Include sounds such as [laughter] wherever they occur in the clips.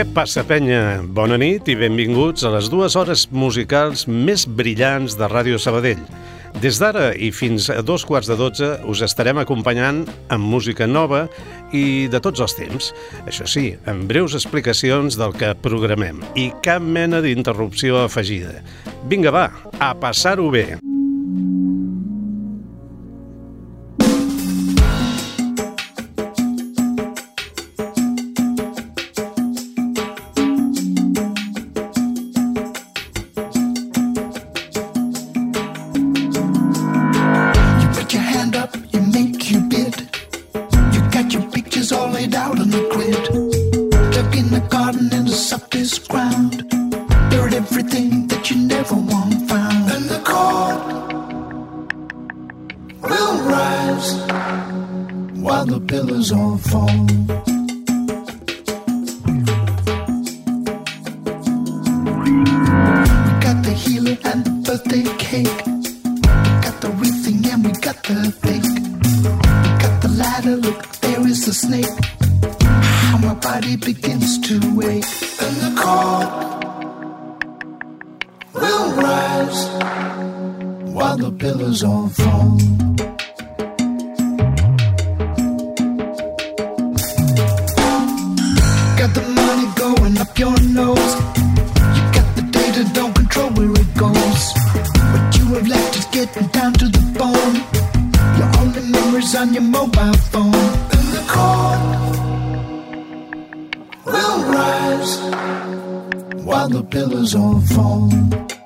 Què passa, penya? Bona nit i benvinguts a les dues hores musicals més brillants de Ràdio Sabadell. Des d'ara i fins a dos quarts de dotze us estarem acompanyant amb música nova i de tots els temps. Això sí, amb breus explicacions del que programem i cap mena d'interrupció afegida. Vinga, va, a passar-ho bé! pillows while the pillars on phone. Got the money going up your nose. You got the data, don't control where it goes. But you have left it getting down to the bone. Your only memories on your mobile phone. And the cold will rise while the pillars on phone.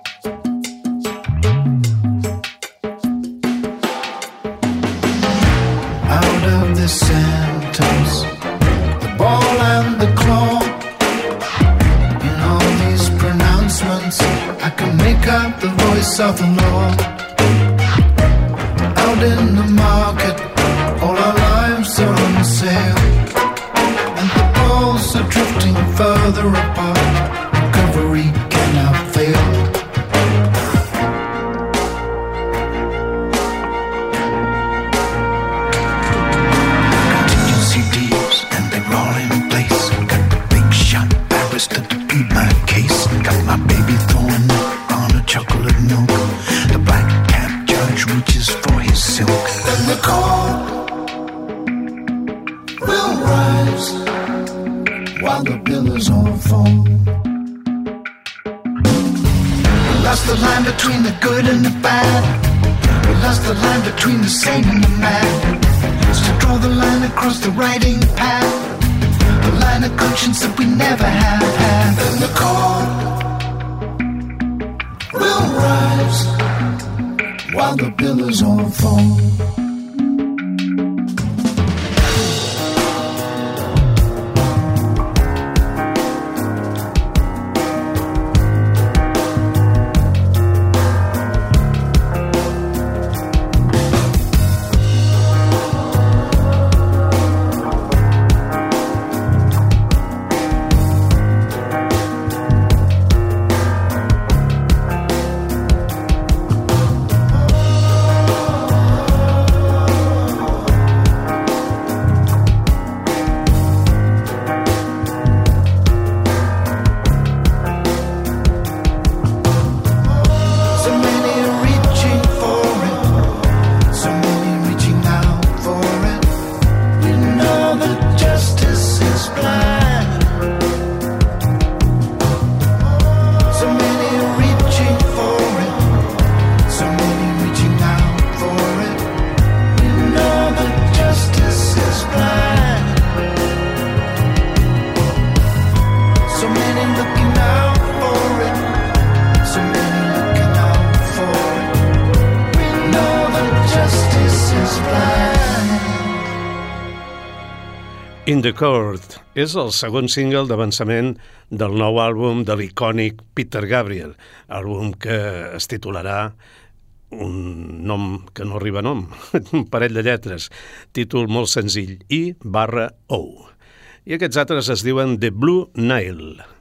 In the Court és el segon single d'avançament del nou àlbum de l'icònic Peter Gabriel, àlbum que es titularà un nom que no arriba a nom, [laughs] un parell de lletres, títol molt senzill, I barra O. I aquests altres es diuen The Blue Nile.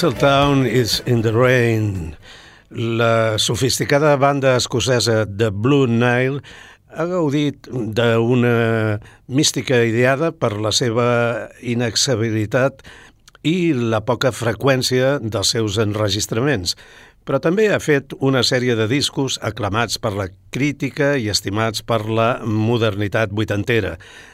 Tinseltown is in the rain. La sofisticada banda escocesa The Blue Nile ha gaudit d'una mística ideada per la seva inaccessibilitat i la poca freqüència dels seus enregistraments, però també ha fet una sèrie de discos aclamats per la crítica i estimats per la modernitat vuitantera.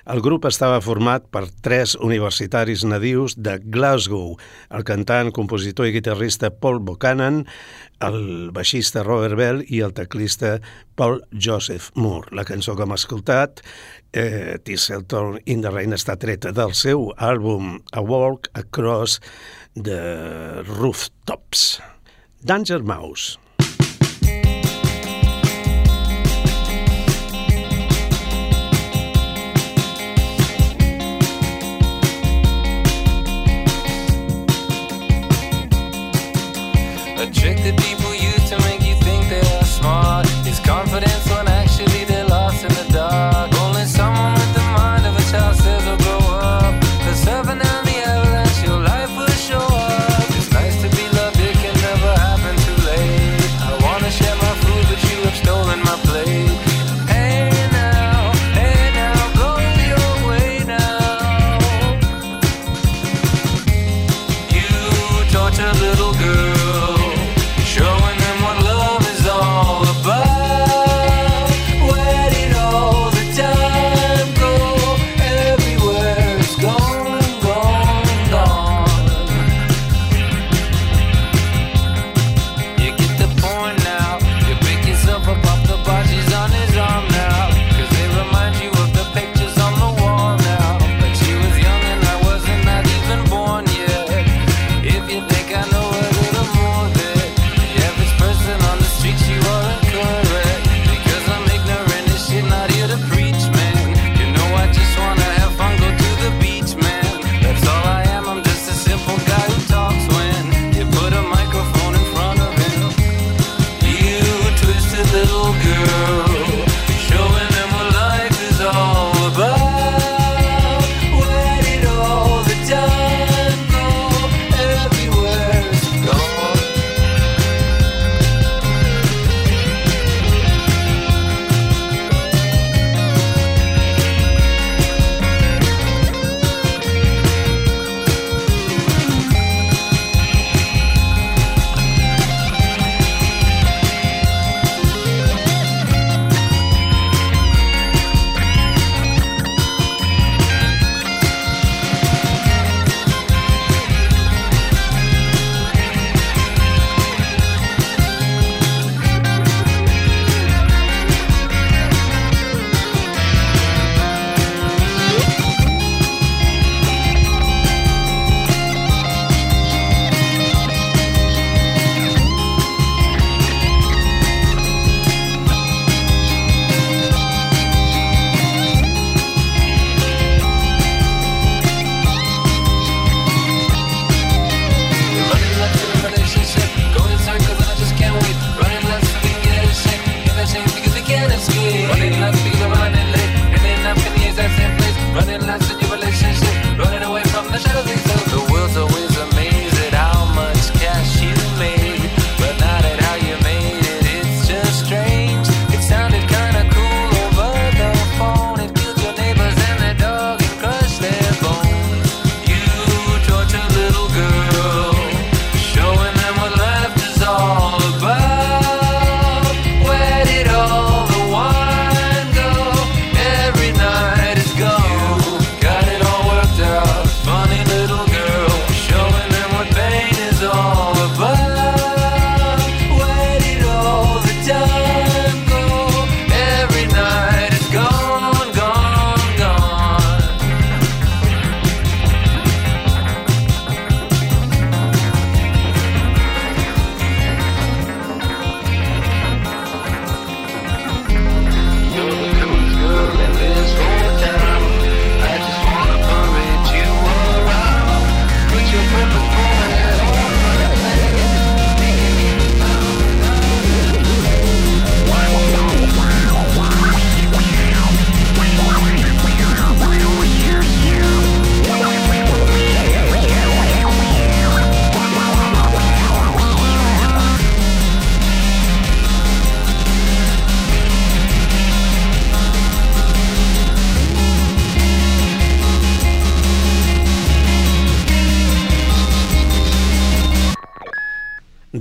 El grup estava format per tres universitaris nadius de Glasgow, el cantant, compositor i guitarrista Paul Buchanan, el baixista Robert Bell i el teclista Paul Joseph Moore. La cançó que hem escoltat, eh, Tisselton in the Rain, està treta del seu àlbum A Walk Across the Rooftops. Danger Mouse.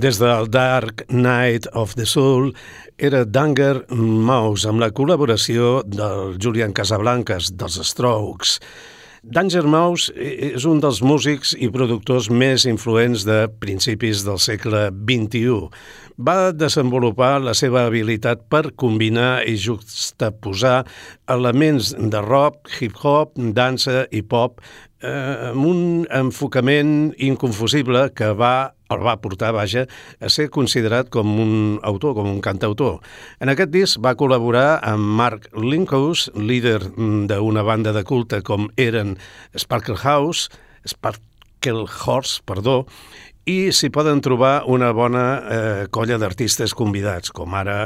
Des del Dark Night of the Soul era Danger Mouse amb la col·laboració del Julian Casablancas dels Strokes. Danger Mouse és un dels músics i productors més influents de principis del segle XXI. Va desenvolupar la seva habilitat per combinar i juxtaposar elements de rock, hip-hop, dansa i pop eh, amb un enfocament inconfusible que va el va portar, vaja, a ser considerat com un autor, com un cantautor. En aquest disc va col·laborar amb Mark Linkous, líder d'una banda de culte com eren Sparkle House, Sparkle Horse, perdó, i s'hi poden trobar una bona eh, colla d'artistes convidats, com ara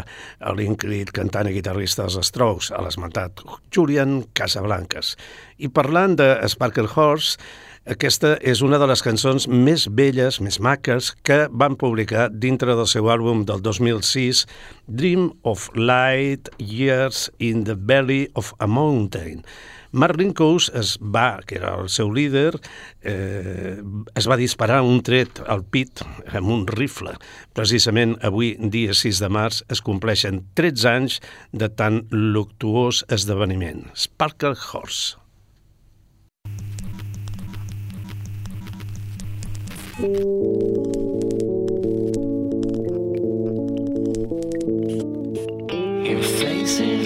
l'Incrit cantant i guitarrista dels Strokes, a l'esmentat Julian Casablancas. I parlant de Sparkle Horse, aquesta és una de les cançons més belles, més maques, que van publicar dintre del seu àlbum del 2006, Dream of Light Years in the Belly of a Mountain. Marlin Coase es va, que era el seu líder, eh, es va disparar un tret al pit amb un rifle. Precisament avui, dia 6 de març, es compleixen 13 anys de tan luctuós esdeveniment. Sparkle Horse. You're facing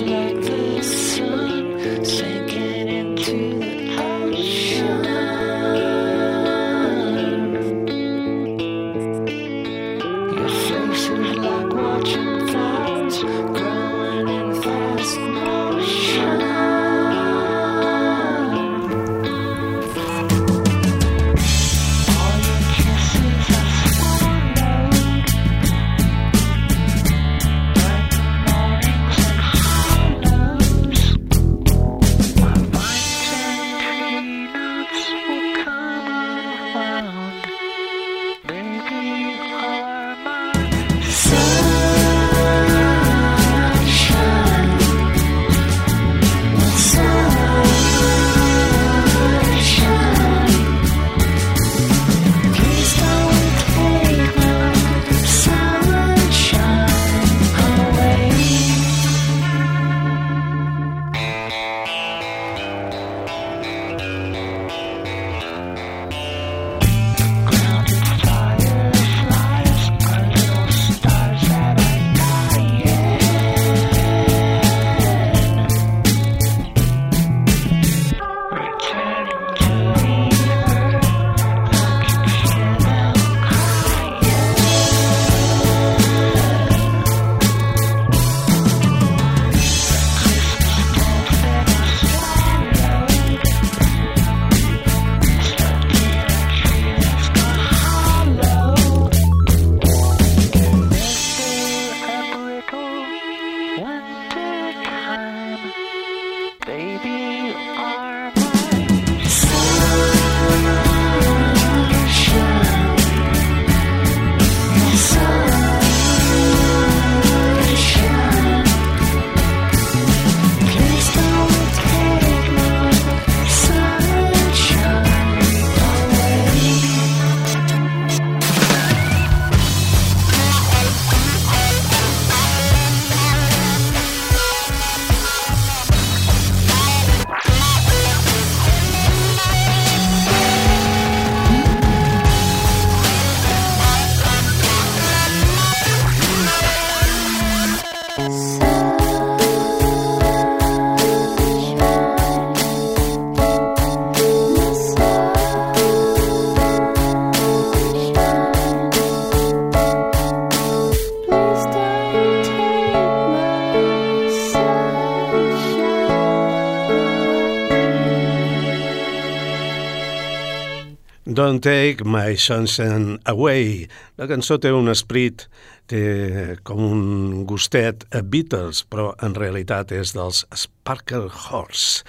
Take My Sunshine Away. La cançó té un esprit, té com un gustet a Beatles, però en realitat és dels Sparkle Horse.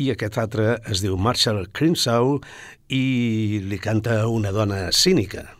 I aquest altre es diu Marshall Crimsow i li canta una dona cínica.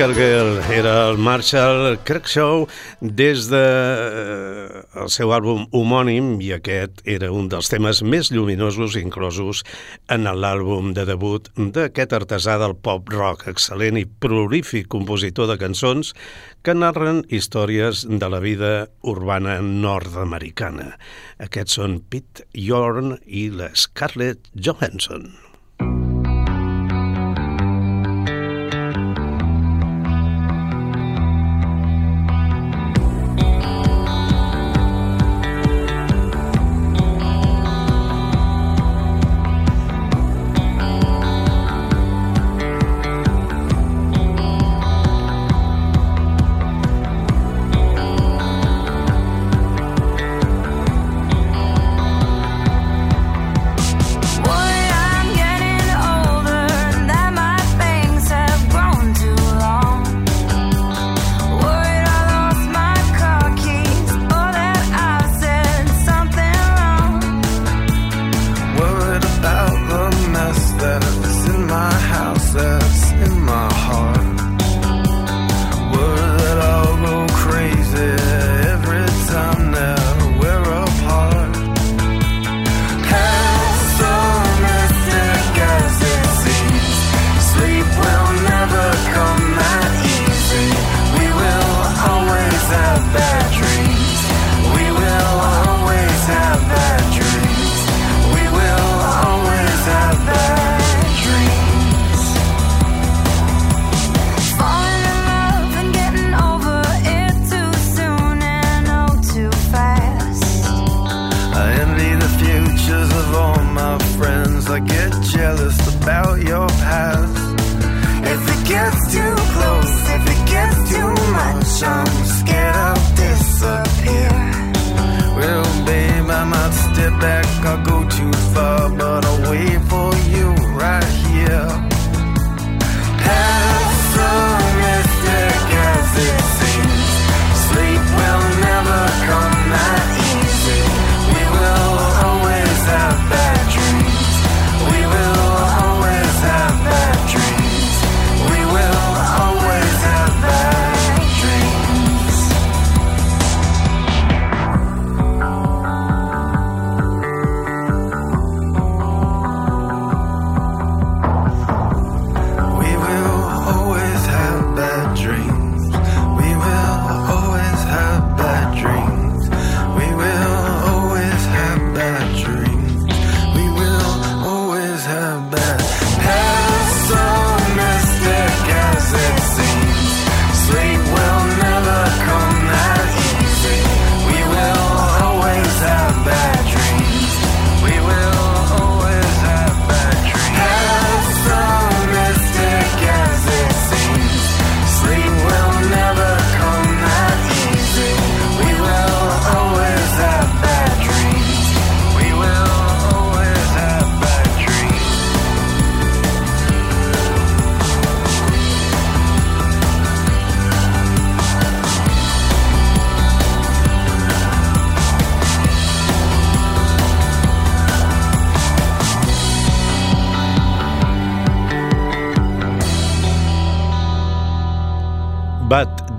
Cynical Girl era el Marshall Crackshaw des de eh, el seu àlbum homònim i aquest era un dels temes més lluminosos inclosos en l'àlbum de debut d'aquest artesà del pop rock, excel·lent i prolífic compositor de cançons que narren històries de la vida urbana nord-americana. Aquests són Pete Yorn i la Scarlett Johansson.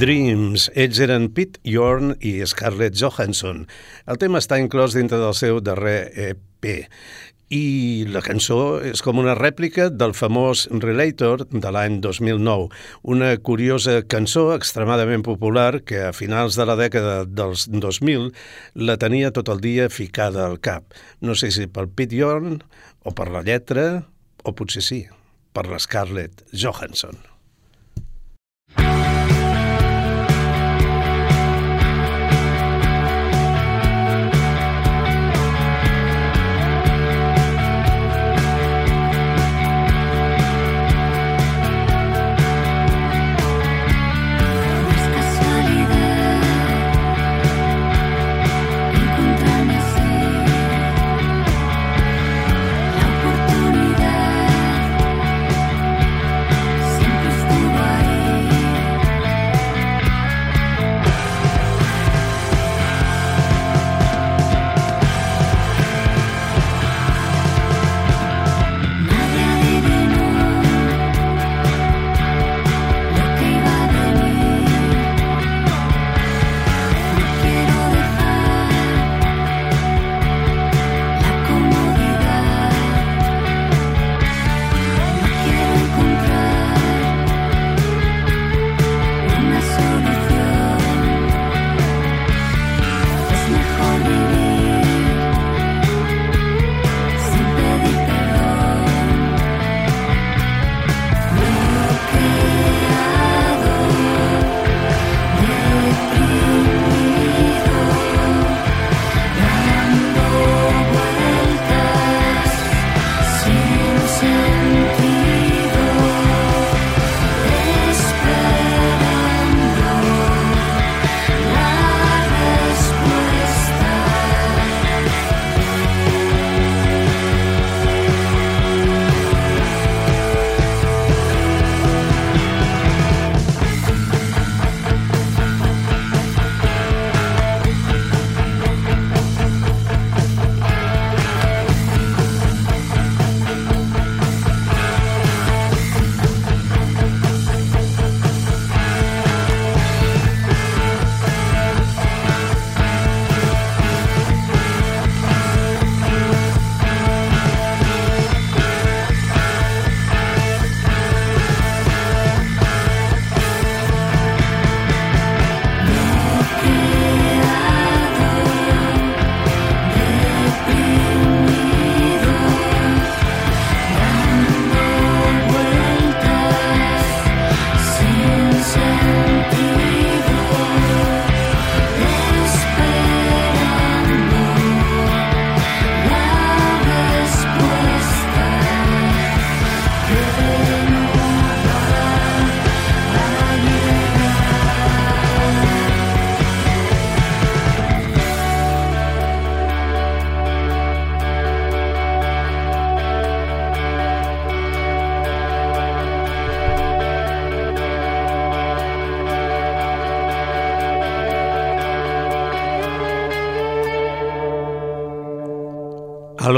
Dreams. Ells eren Pete Yorn i Scarlett Johansson. El tema està inclòs dintre del seu darrer EP. I la cançó és com una rèplica del famós Relator de l'any 2009, una curiosa cançó extremadament popular que a finals de la dècada dels 2000 la tenia tot el dia ficada al cap. No sé si pel Pete Yorn o per la lletra, o potser sí, per la Scarlett Johansson.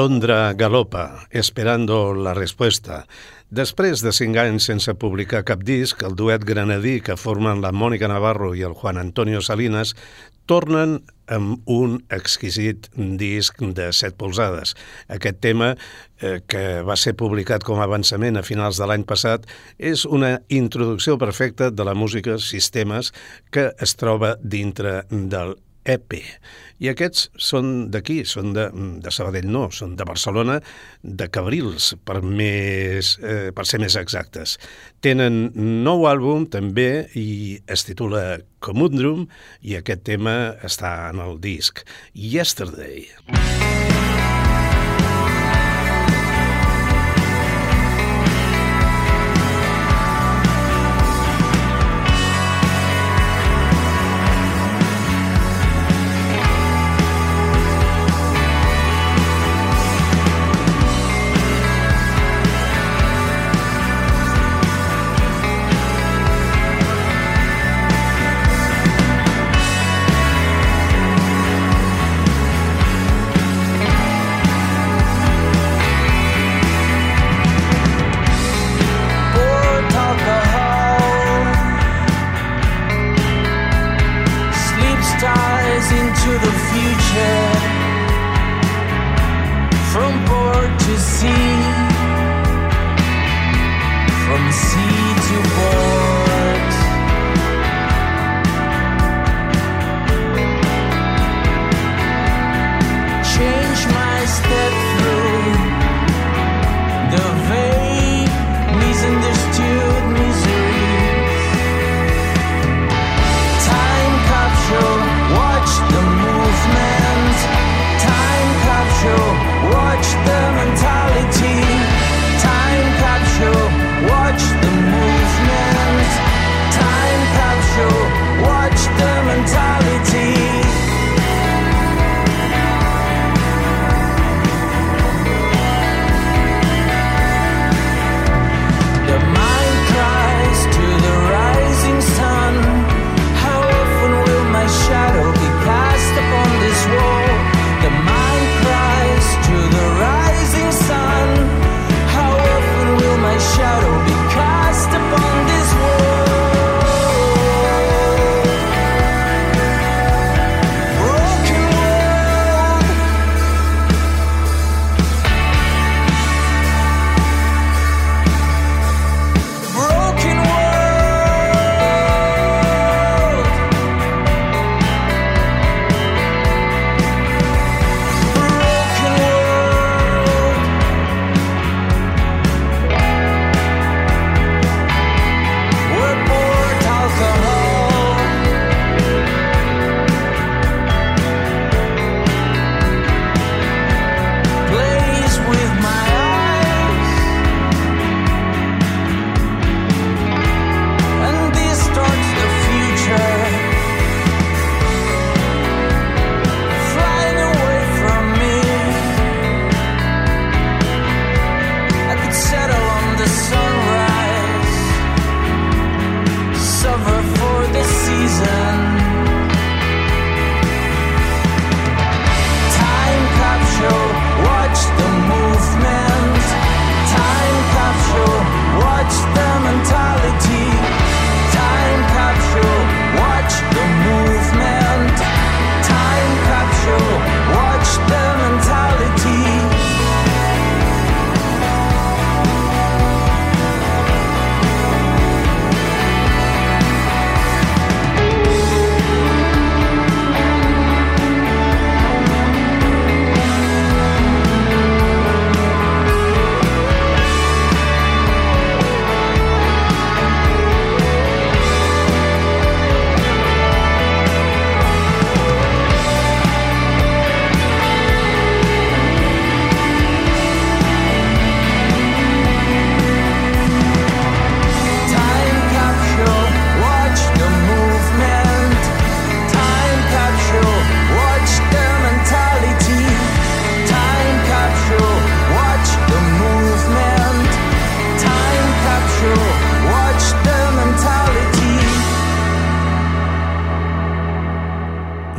Alondra Galopa, Esperando la respuesta. Després de cinc anys sense publicar cap disc, el duet granadí que formen la Mònica Navarro i el Juan Antonio Salinas tornen amb un exquisit disc de set polzades. Aquest tema, eh, que va ser publicat com a avançament a finals de l'any passat, és una introducció perfecta de la música Sistemes que es troba dintre del EP. I aquests són d'aquí, són de, de Sabadell no, són de Barcelona, de Cabrils, per, més, eh, per ser més exactes. Tenen nou àlbum també i es titula Comundrum i aquest tema està en el disc Yesterday. Yesterday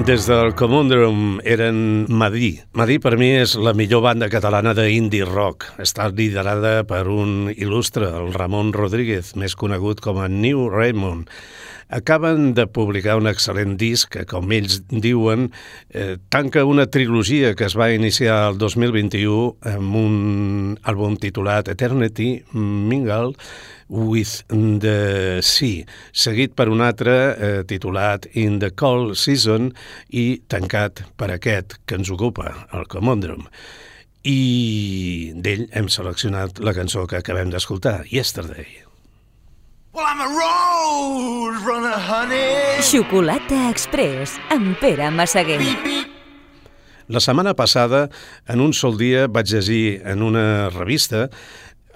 Des del Comundrum eren Madí. Madí per mi és la millor banda catalana d'indie rock. Està liderada per un il·lustre, el Ramon Rodríguez, més conegut com a New Raymond. Acaben de publicar un excel·lent disc que, com ells diuen, eh, tanca una trilogia que es va iniciar el 2021 amb un àlbum titulat Eternity Mingle with the Sea, seguit per un altre eh, titulat In the Cold Season i tancat per aquest que ens ocupa, el Comondrum. I d'ell hem seleccionat la cançó que acabem d'escoltar, Yesterday. Well, I'm a road runner, honey. Xocolata Express amb Pere Massaguer. La setmana passada, en un sol dia, vaig llegir en una revista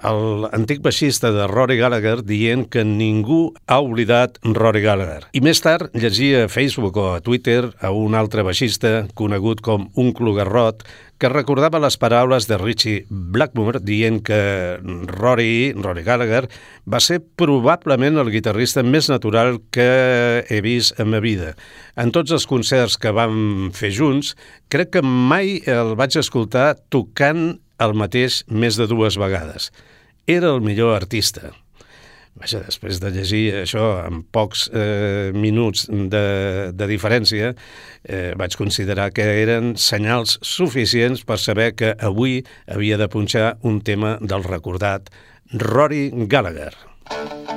l'antic baixista de Rory Gallagher dient que ningú ha oblidat Rory Gallagher. I més tard llegia a Facebook o a Twitter a un altre baixista conegut com un clugarrot que recordava les paraules de Richie Blackmore dient que Rory, Rory Gallagher va ser probablement el guitarrista més natural que he vist en ma vida. En tots els concerts que vam fer junts, crec que mai el vaig escoltar tocant el mateix més de dues vegades. Era el millor artista. Vaja, després de llegir això en pocs eh, minuts de, de diferència, eh, vaig considerar que eren senyals suficients per saber que avui havia de punxar un tema del recordat Rory Gallagher. It's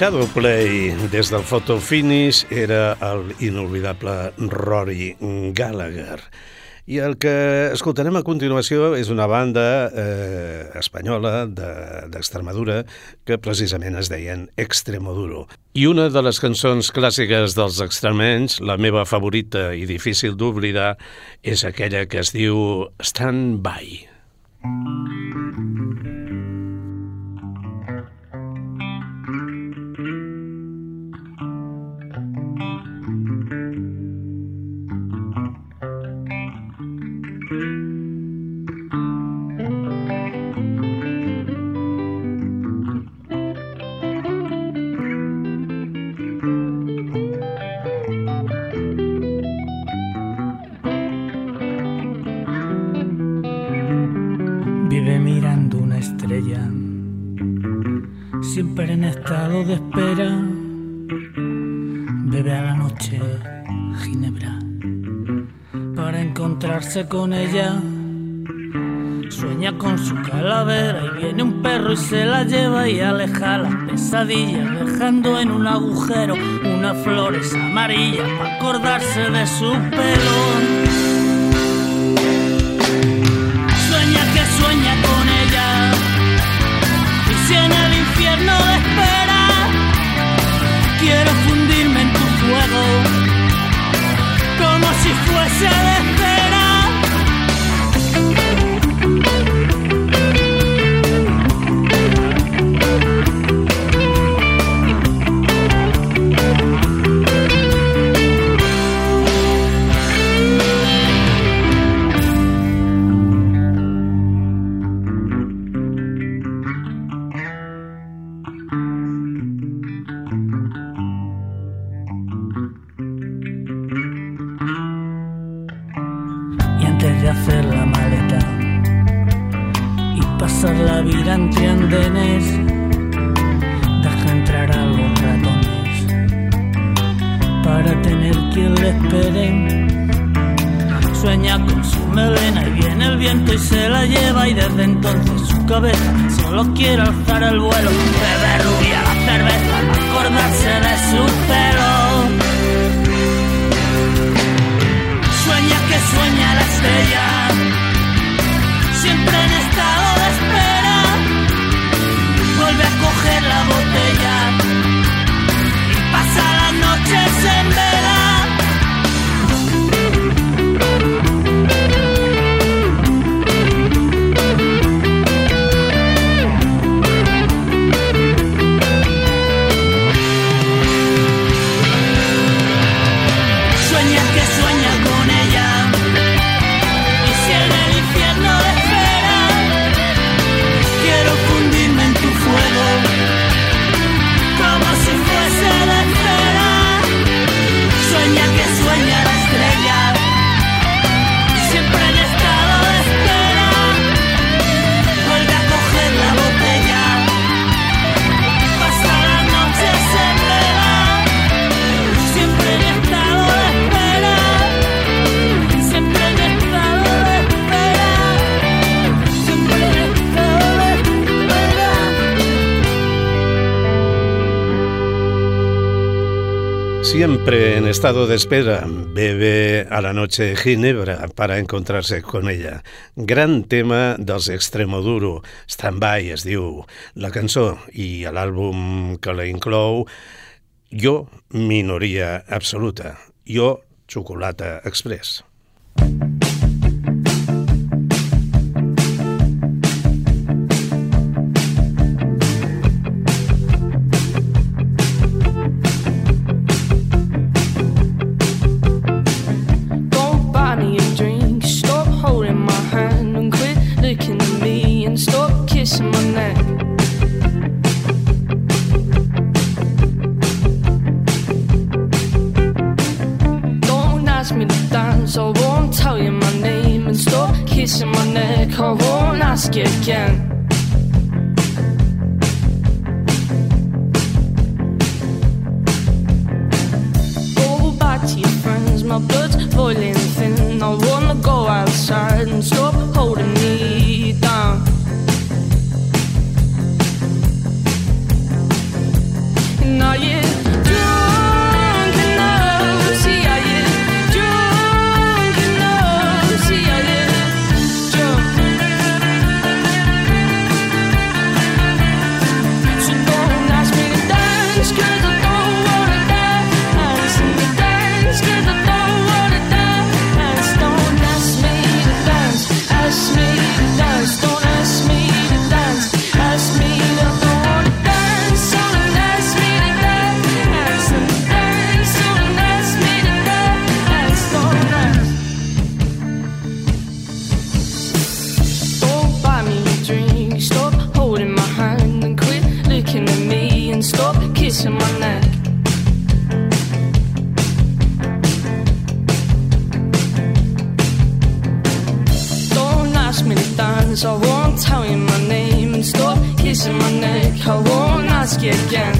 Shadowplay des del Photo Finish era el inolvidable Rory Gallagher. I el que escoltarem a continuació és una banda eh, espanyola de- d'Extremadura que precisament es deien Extremoduro. I una de les cançons clàssiques dels extremenys, la meva favorita i difícil d'oblidar, és aquella que es diu Stand By. Vive mirando una estrella, siempre en estado de espera. Bebe a la noche ginebra para encontrarse con ella. Sueña con su calavera y viene un perro y se la lleva y aleja las pesadillas, dejando en un agujero unas flores amarillas para acordarse de su pelo. Estado de espera, bebe a la noche ginebra para encontrarse con ella. Gran tema dels Extremoduro, Stand By es diu la cançó i l'àlbum que la inclou Jo, minoria absoluta. Jo, xocolata express. You my name and stop kissing my neck. I won't ask you again. Go back to your friends, my blood's boiling thin. I wanna go outside and stop again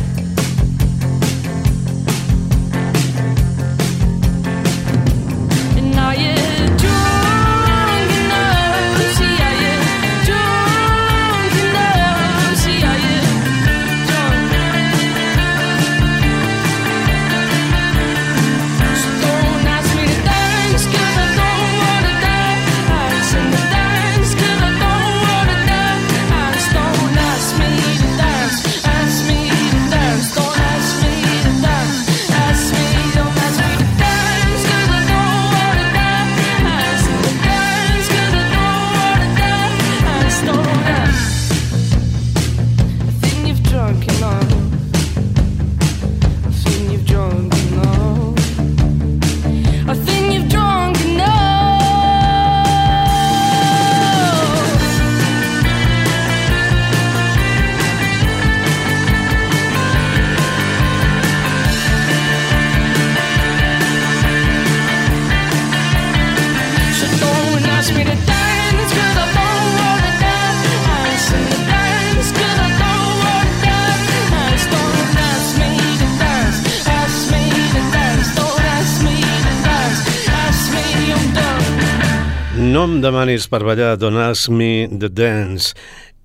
demanis per ballar Don't Ask Me The Dance.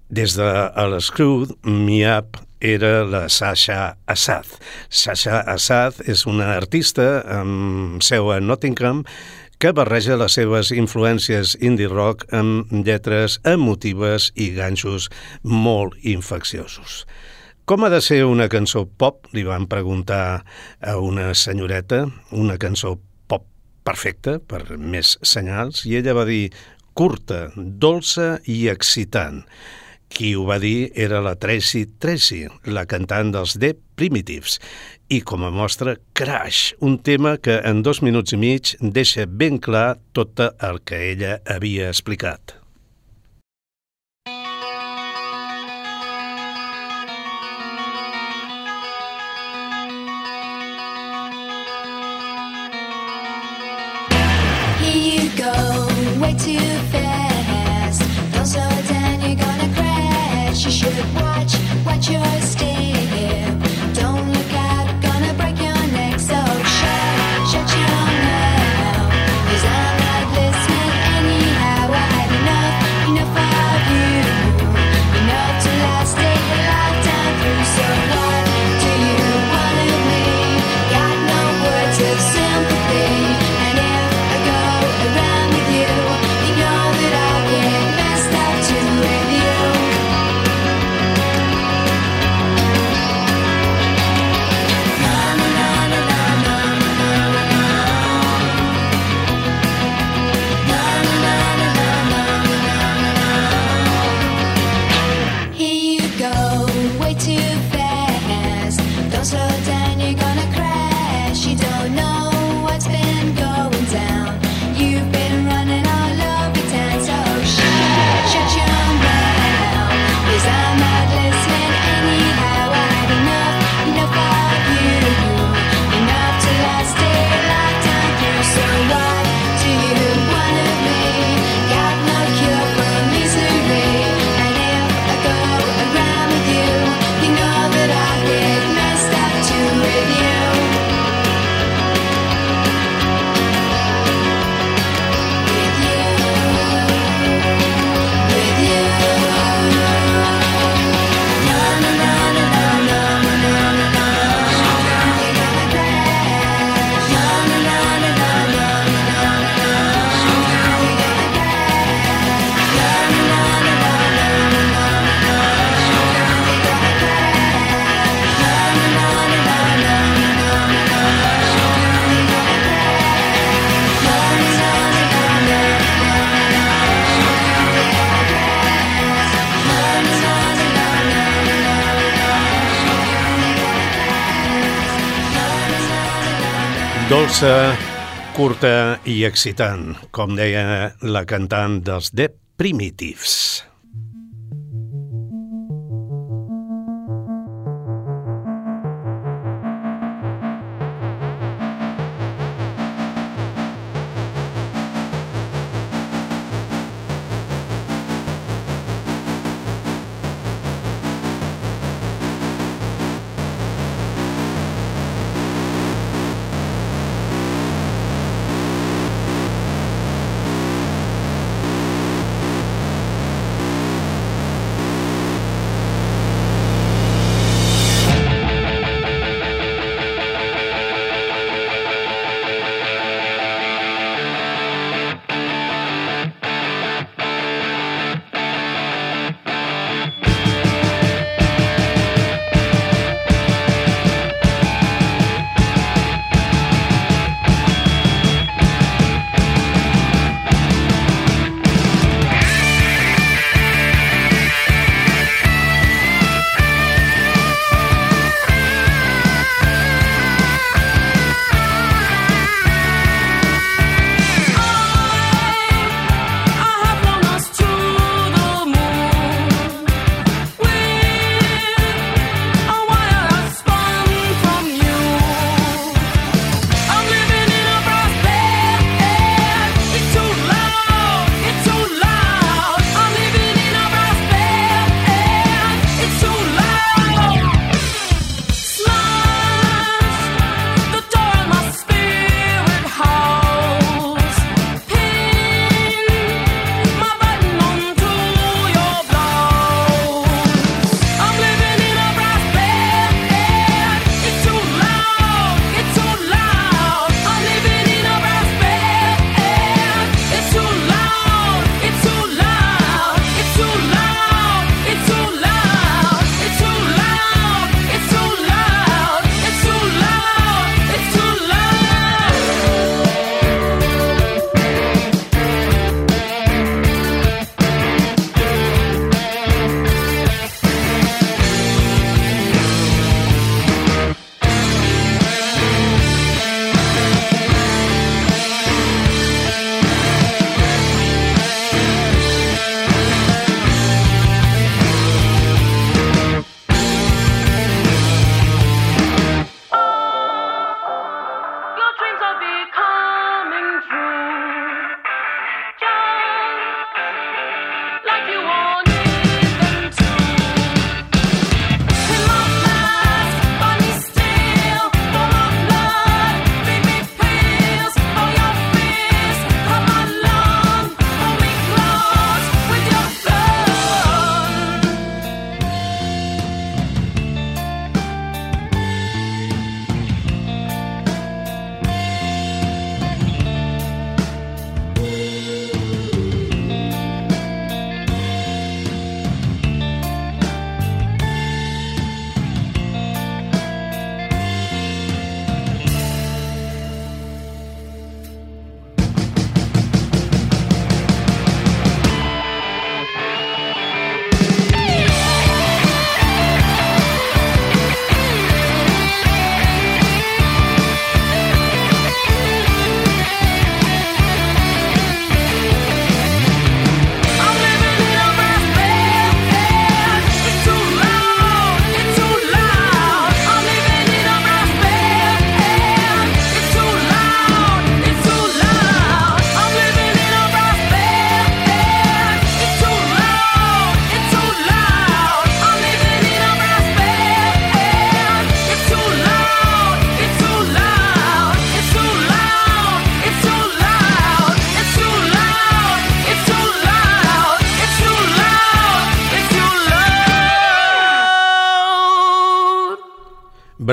Des de l'Screw, Miap era la Sasha Assad. Sasha Assad és una artista amb seu a Nottingham que barreja les seves influències indie rock amb lletres emotives i ganxos molt infecciosos. Com ha de ser una cançó pop? Li van preguntar a una senyoreta, una cançó pop perfecta, per més senyals, i ella va dir curta, dolça i excitant. Qui ho va dir era la Tracy Tracy, la cantant dels The Primitives, i com a mostra, Crash, un tema que en dos minuts i mig deixa ben clar tot el que ella havia explicat. way too fast. Dolça, curta i excitant, com deia la cantant dels The Primitives.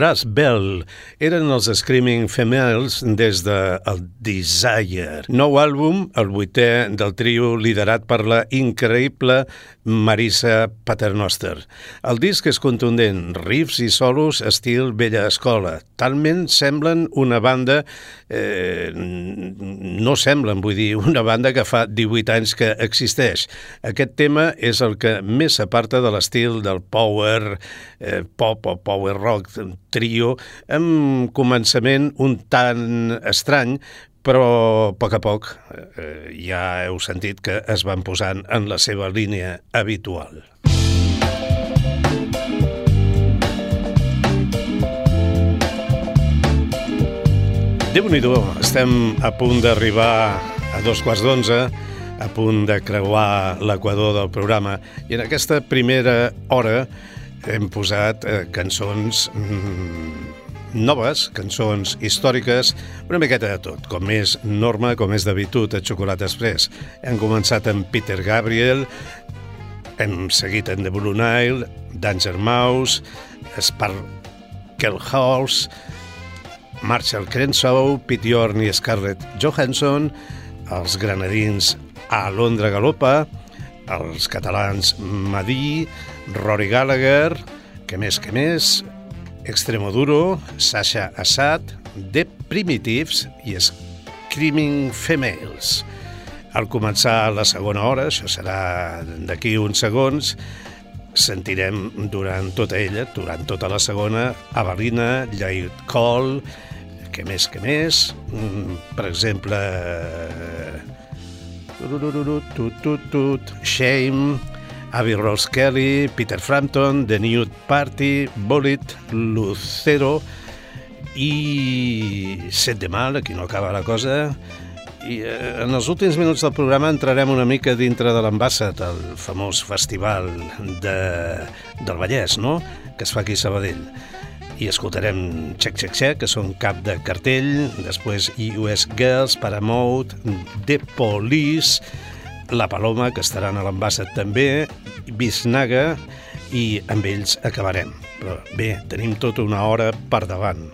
Brass Bell. Eren els Screaming Females des de el Desire, nou àlbum, el vuitè del trio liderat per la increïble Marisa Paternoster. El disc és contundent, riffs i solos estil vella escola. Talment semblen una banda, eh, no semblen, vull dir, una banda que fa 18 anys que existeix. Aquest tema és el que més s'aparta de l'estil del power, eh, pop o power rock trio amb començament un tant estrany, però a poc a poc eh, ja heu sentit que es van posant en la seva línia habitual. déu nhi estem a punt d'arribar a dos quarts d'onze, a punt de creuar l'equador del programa, i en aquesta primera hora hem posat eh, cançons mm, noves, cançons històriques, una miqueta de tot, com és norma, com és d'habitud a Xocolata Express. Hem començat amb Peter Gabriel, hem seguit amb The Blue Nile, Danger Mouse, Sparkle House, Marshall Crenshaw, Pete Yorn i Scarlett Johansson, els granadins a Londra Galopa, els catalans Madí, Rory Gallagher, que més que més, Extremoduro, Sasha Assad, The Primitives i Screaming Females. Al començar la segona hora, això serà d'aquí uns segons, sentirem durant tota ella, durant tota la segona, Avalina, Llait Cole, que més, que més, mm, per exemple, tut, tut, tut, Shame, Avi Rose Kelly, Peter Frampton, The Nude Party, Bullet, Lucero i Set de Mal, aquí no acaba la cosa, i eh, en els últims minuts del programa entrarem una mica dintre de l'Ambassat, el famós festival de, del Vallès, no?, que es fa aquí a Sabadell. I escoltarem Check Check Check, que són cap de cartell, després US Girls, Paramount, The Police, la Paloma, que estaran a l'Embassa també, Bisnaga, i amb ells acabarem. Però bé, tenim tota una hora per davant.